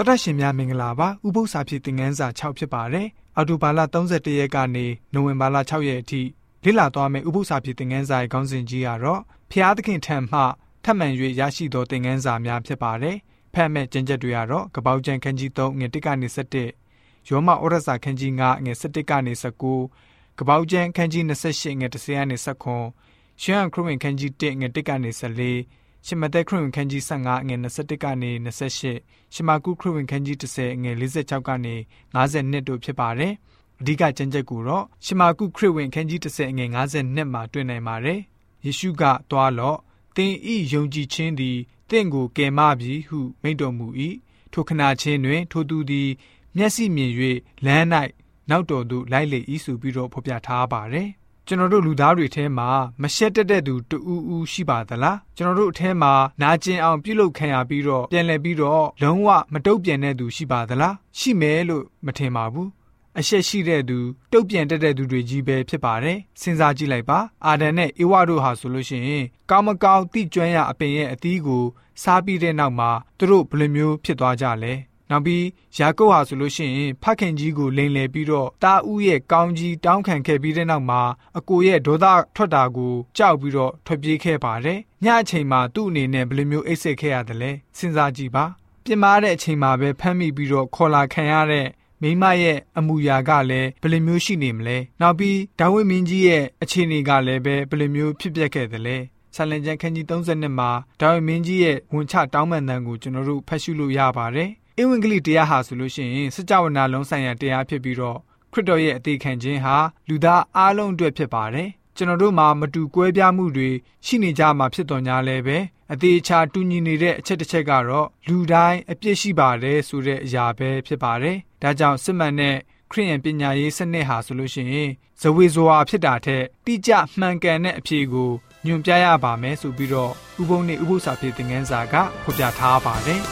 တော်တရှင်များမင်္ဂလာပါဥပု္ပ္ပစာဖြစ်သင်ခန်းစာ6ဖြစ်ပါတယ်အော်တိုဘာလ31ရက်ကနေနိုဝင်ဘာလ6ရက်အထိလေ့လာသွားမယ့်ဥပု္ပ္ပစာဖြစ်သင်ခန်းစာရဲ့ခေါင်းစဉ်ကြီးကတော့ဖျားသခင်ထံမှထပ်မံ၍ရရှိသောသင်ခန်းစာများဖြစ်ပါတယ်ဖတ်မဲ့ကျမ်းချက်တွေကတော့ကပောက်ကျန်ခန်းကြီး3ငွေ1ကနေ7ယောမဩရစာခန်းကြီး9ငွေ17ကနေ19ကပောက်ကျန်ခန်းကြီး28ငွေ10ကနေ19ရှမ်းခရစ်ဝင်ခန်းကြီး1ငွေ1ကနေ14 ရှမသက်ခရစ်ဝင်ခန်းကြီး15ငွေ21ကနေ28ရှမာကုခရစ်ဝင်ခန်းကြီး30ငွေ46ကနေ52တို့ဖြစ်ပါတယ်။အဓိကကျမ်းချက်ကိုတော့ရှမာကုခရစ်ဝင်ခန်းကြီး30ငွေ52မှာတွေ့နိုင်ပါတယ်။ယေရှုကသွားလော့သင်ဤယုံကြည်ခြင်းသည်တင့်ကိုကယ်မပြီဟုမိန့်တော်မူ၏။ထိုခဏချင်းတွင် ထိုသူသည် မျက်စိမြင်၍လမ်း၌နောက်တော်သို့လိုက်လေ၏ဆိုပြီးတော့ဖော်ပြထားပါတယ်။ ကျွန်တော်တို့လူသားတွေထဲမှာမရှက်တက်တဲ့သူတူဦးဦးရှိပါသလားကျွန်တော်တို့အထဲမှာနာကျင်အောင်ပြုလုပ်ခံရပြီးတော့ပြန်လည်ပြီးတော့လုံးဝမတုတ်ပြန်တဲ့သူရှိပါသလားရှိမယ်လို့မထင်ပါဘူးအရှက်ရှိတဲ့သူတုတ်ပြန်တက်တဲ့သူတွေကြီးပဲဖြစ်ပါတယ်စဉ်းစားကြည့်လိုက်ပါအာဒန်နဲ့အေဝါတို့ဟာဆိုလို့ရှိရင်ကောင်းမကောင်းတိကျွမ်းရအပင်ရဲ့အသီးကိုစားပြီးတဲ့နောက်မှာသူတို့ဘယ်လိုမျိုးဖြစ်သွားကြလဲ နောက်ပြီးယာကုပ်ဟာဆိုလို့ရှိရင်ဖခင်ကြီးကိုလိန်လည်ပြီးတော့တာဦးရဲ့ကောင်းကြီးတောင်းခံခဲ့ပြီးတဲ့နောက်မှာအကိုရဲ့ဒေါသထွက်တာကိုကြောက်ပြီးတော့ထွက်ပြေးခဲ့ပါတယ်။ညအချိန်မှာသူ့အနေနဲ့ဘယ်လိုမျိုးအိတ်ဆက်ခဲ့ရတယ်လဲစဉ်းစားကြည့်ပါ။ပြင်းမာတဲ့အချိန်မှာပဲဖမ်းမိပြီးတော့ခေါ်လာခံရတဲ့မိမရဲ့အမူအရာကလည်းဘယ်လိုမျိုးရှိနေမလဲ။နောက်ပြီးဒါဝိမင်းကြီးရဲ့အခြေအနေကလည်းပဲဘယ်လိုမျိုးဖြစ်ပျက်ခဲ့သလဲ။ဆာလန်ကျန်ခန်းကြီး32မှာဒါဝိမင်းကြီးရဲ့ဝန်ချတောင်းပန်တန်ကိုကျွန်တော်တို့ဖတ်ရှုလို့ရပါတယ်။ ဧဝံဂေလိတရားဟာဆိုလို့ရှိရင်စကြဝဠာလုံးဆိုင်ရာတရားဖြစ်ပြီးတော့ခရစ်တော်ရဲ့အသေးခံခြင်းဟာလူသားအားလုံးအတွက်ဖြစ်ပါတယ်ကျွန်တော်တို့မှာမတူကွဲပြားမှုတွေရှိနေကြမှာဖြစ်တော်ညာလဲပဲအသေးချာတူညီနေတဲ့အချက်တစ်ချက်ကတော့လူတိုင်းအပြစ်ရှိပါတယ်ဆိုတဲ့အရာပဲဖြစ်ပါတယ်ဒါကြောင့်စစ်မှန်တဲ့ခရိယန်ပညာရေးစနစ်ဟာဆိုလို့ရှိရင်ဇဝေဇဝါဖြစ်တာထက်တိကျမှန်ကန်တဲ့အဖြေကိုညွှန်ပြရပါမယ်ဆိုပြီးတော့ဥပုံနဲ့ဥပု္ပ္ပစာဖြစ်တဲ့ငန်းစာကဖော်ပြထားပါတယ်